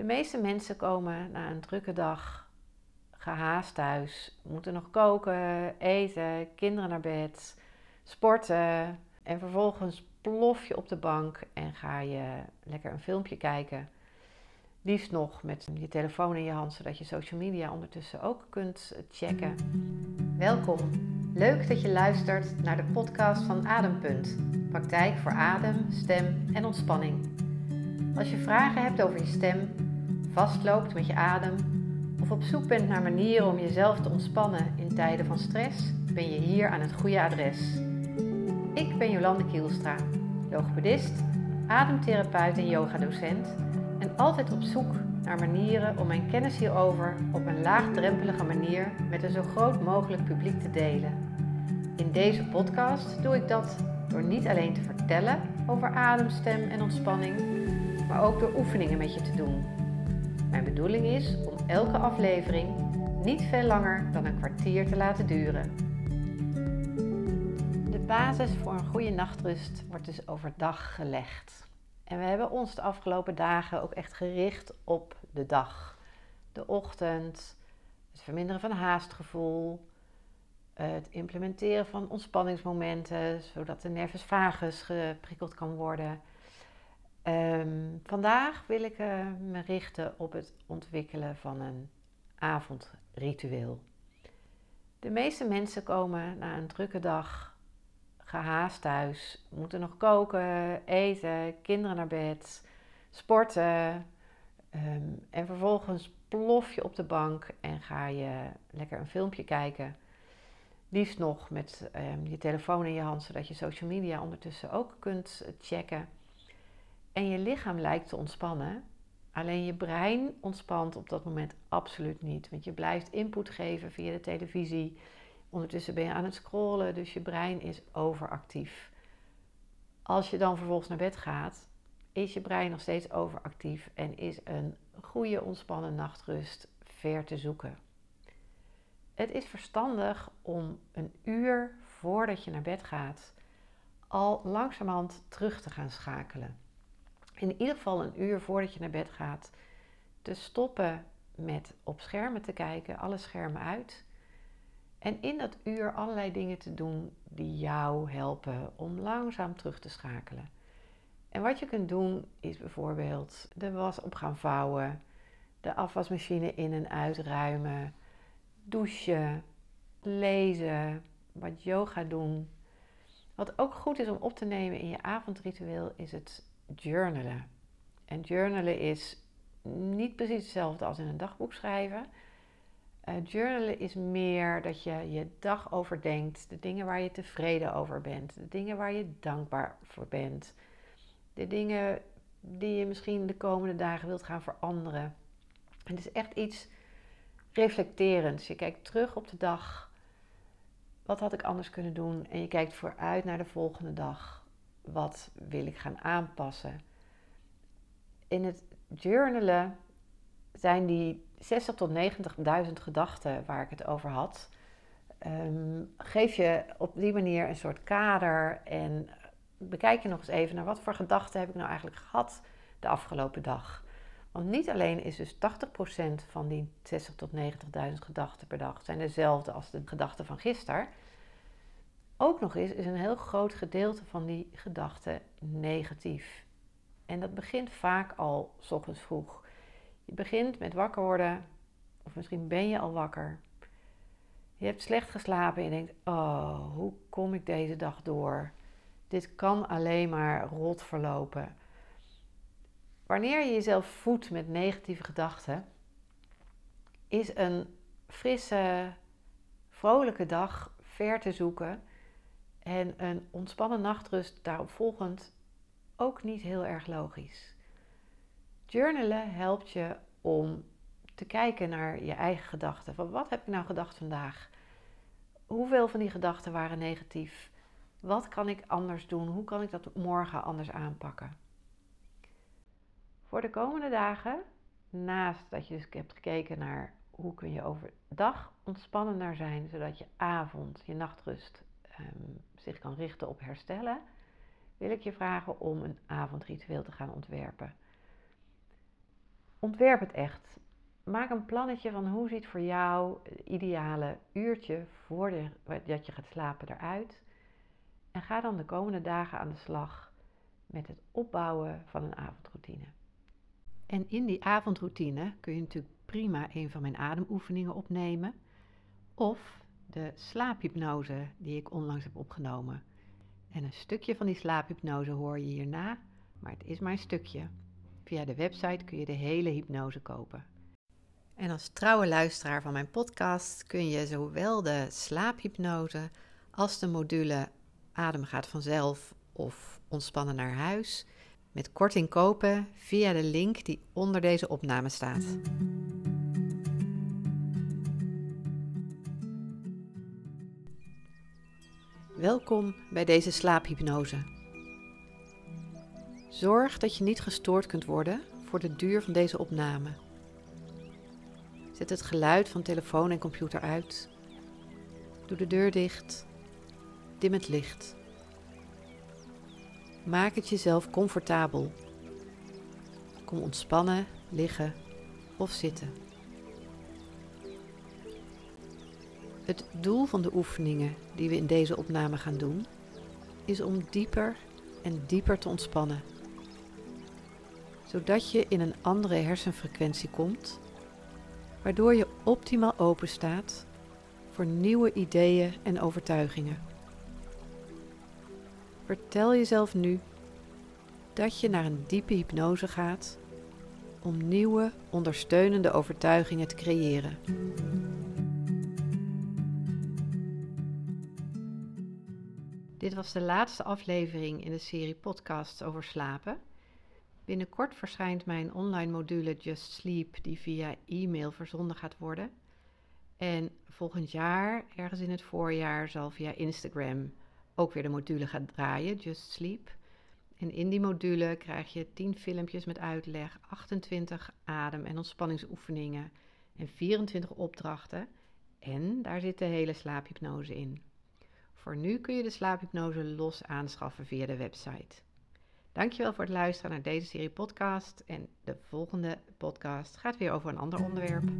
De meeste mensen komen na een drukke dag gehaast thuis, moeten nog koken, eten, kinderen naar bed, sporten en vervolgens plof je op de bank en ga je lekker een filmpje kijken. Liefst nog met je telefoon in je hand, zodat je social media ondertussen ook kunt checken. Welkom. Leuk dat je luistert naar de podcast van Adempunt. Praktijk voor adem, stem en ontspanning. Als je vragen hebt over je stem, vastloopt met je adem of op zoek bent naar manieren om jezelf te ontspannen in tijden van stress, ben je hier aan het goede adres. Ik ben Jolande Kielstra, logopedist, ademtherapeut en yogadocent en altijd op zoek naar manieren om mijn kennis hierover op een laagdrempelige manier met een zo groot mogelijk publiek te delen. In deze podcast doe ik dat door niet alleen te vertellen over adem, stem en ontspanning, maar ook door oefeningen met je te doen. Mijn bedoeling is om elke aflevering niet veel langer dan een kwartier te laten duren. De basis voor een goede nachtrust wordt dus overdag gelegd. En we hebben ons de afgelopen dagen ook echt gericht op de dag. De ochtend, het verminderen van haastgevoel, het implementeren van ontspanningsmomenten, zodat de nervus vagus geprikkeld kan worden. Um, vandaag wil ik uh, me richten op het ontwikkelen van een avondritueel. De meeste mensen komen na een drukke dag gehaast thuis, moeten nog koken, eten, kinderen naar bed, sporten. Um, en vervolgens plof je op de bank en ga je lekker een filmpje kijken. Liefst nog met um, je telefoon in je hand, zodat je social media ondertussen ook kunt checken. En je lichaam lijkt te ontspannen. Alleen je brein ontspant op dat moment absoluut niet. Want je blijft input geven via de televisie. Ondertussen ben je aan het scrollen, dus je brein is overactief. Als je dan vervolgens naar bed gaat, is je brein nog steeds overactief en is een goede ontspannen nachtrust ver te zoeken. Het is verstandig om een uur voordat je naar bed gaat al langzamerhand terug te gaan schakelen in ieder geval een uur voordat je naar bed gaat, te stoppen met op schermen te kijken, alle schermen uit. En in dat uur allerlei dingen te doen die jou helpen om langzaam terug te schakelen. En wat je kunt doen is bijvoorbeeld de was op gaan vouwen, de afwasmachine in en uitruimen, douchen, lezen, wat yoga doen. Wat ook goed is om op te nemen in je avondritueel is het journalen. En journalen is niet precies hetzelfde als in een dagboek schrijven. Uh, journalen is meer dat je je dag overdenkt, de dingen waar je tevreden over bent, de dingen waar je dankbaar voor bent, de dingen die je misschien de komende dagen wilt gaan veranderen. Het is echt iets reflecterends. Je kijkt terug op de dag. Wat had ik anders kunnen doen? En je kijkt vooruit naar de volgende dag wat wil ik gaan aanpassen. In het journalen zijn die 60 tot 90.000 gedachten waar ik het over had. Ehm, geef je op die manier een soort kader en bekijk je nog eens even naar wat voor gedachten heb ik nou eigenlijk gehad de afgelopen dag. Want niet alleen is dus 80% van die 60 tot 90.000 gedachten per dag zijn dezelfde als de gedachten van gisteren ook nog eens is een heel groot gedeelte van die gedachten negatief. En dat begint vaak al s ochtends vroeg. Je begint met wakker worden, of misschien ben je al wakker. Je hebt slecht geslapen en je denkt: Oh, hoe kom ik deze dag door? Dit kan alleen maar rot verlopen. Wanneer je jezelf voedt met negatieve gedachten, is een frisse, vrolijke dag ver te zoeken en een ontspannen nachtrust daarop volgend ook niet heel erg logisch. Journalen helpt je om te kijken naar je eigen gedachten. Van wat heb ik nou gedacht vandaag? Hoeveel van die gedachten waren negatief? Wat kan ik anders doen? Hoe kan ik dat morgen anders aanpakken? Voor de komende dagen, naast dat je dus hebt gekeken naar hoe kun je overdag ontspannender zijn, zodat je avond, je nachtrust Ehm, zich kan richten op herstellen, wil ik je vragen om een avondritueel te gaan ontwerpen. ontwerp het echt. Maak een plannetje van hoe ziet voor jou het ideale uurtje voordat je gaat slapen eruit. En ga dan de komende dagen aan de slag met het opbouwen van een avondroutine. En in die avondroutine kun je natuurlijk prima een van mijn ademoefeningen opnemen. Of de slaaphypnose die ik onlangs heb opgenomen. En een stukje van die slaaphypnose hoor je hierna, maar het is maar een stukje. Via de website kun je de hele hypnose kopen. En als trouwe luisteraar van mijn podcast kun je zowel de slaaphypnose als de module Adem gaat vanzelf of Ontspannen naar huis met korting kopen via de link die onder deze opname staat. Welkom bij deze slaaphypnose. Zorg dat je niet gestoord kunt worden voor de duur van deze opname. Zet het geluid van telefoon en computer uit. Doe de deur dicht. Dim het licht. Maak het jezelf comfortabel. Kom ontspannen, liggen of zitten. Het doel van de oefeningen die we in deze opname gaan doen, is om dieper en dieper te ontspannen. Zodat je in een andere hersenfrequentie komt, waardoor je optimaal open staat voor nieuwe ideeën en overtuigingen. Vertel jezelf nu dat je naar een diepe hypnose gaat om nieuwe ondersteunende overtuigingen te creëren. Dit was de laatste aflevering in de serie podcasts over slapen. Binnenkort verschijnt mijn online module Just Sleep, die via e-mail verzonden gaat worden. En volgend jaar, ergens in het voorjaar, zal via Instagram ook weer de module gaan draaien, Just Sleep. En in die module krijg je 10 filmpjes met uitleg, 28 adem- en ontspanningsoefeningen en 24 opdrachten. En daar zit de hele slaaphypnose in. Voor nu kun je de slaaphypnose los aanschaffen via de website. Dankjewel voor het luisteren naar deze serie podcast. En de volgende podcast gaat weer over een ander onderwerp.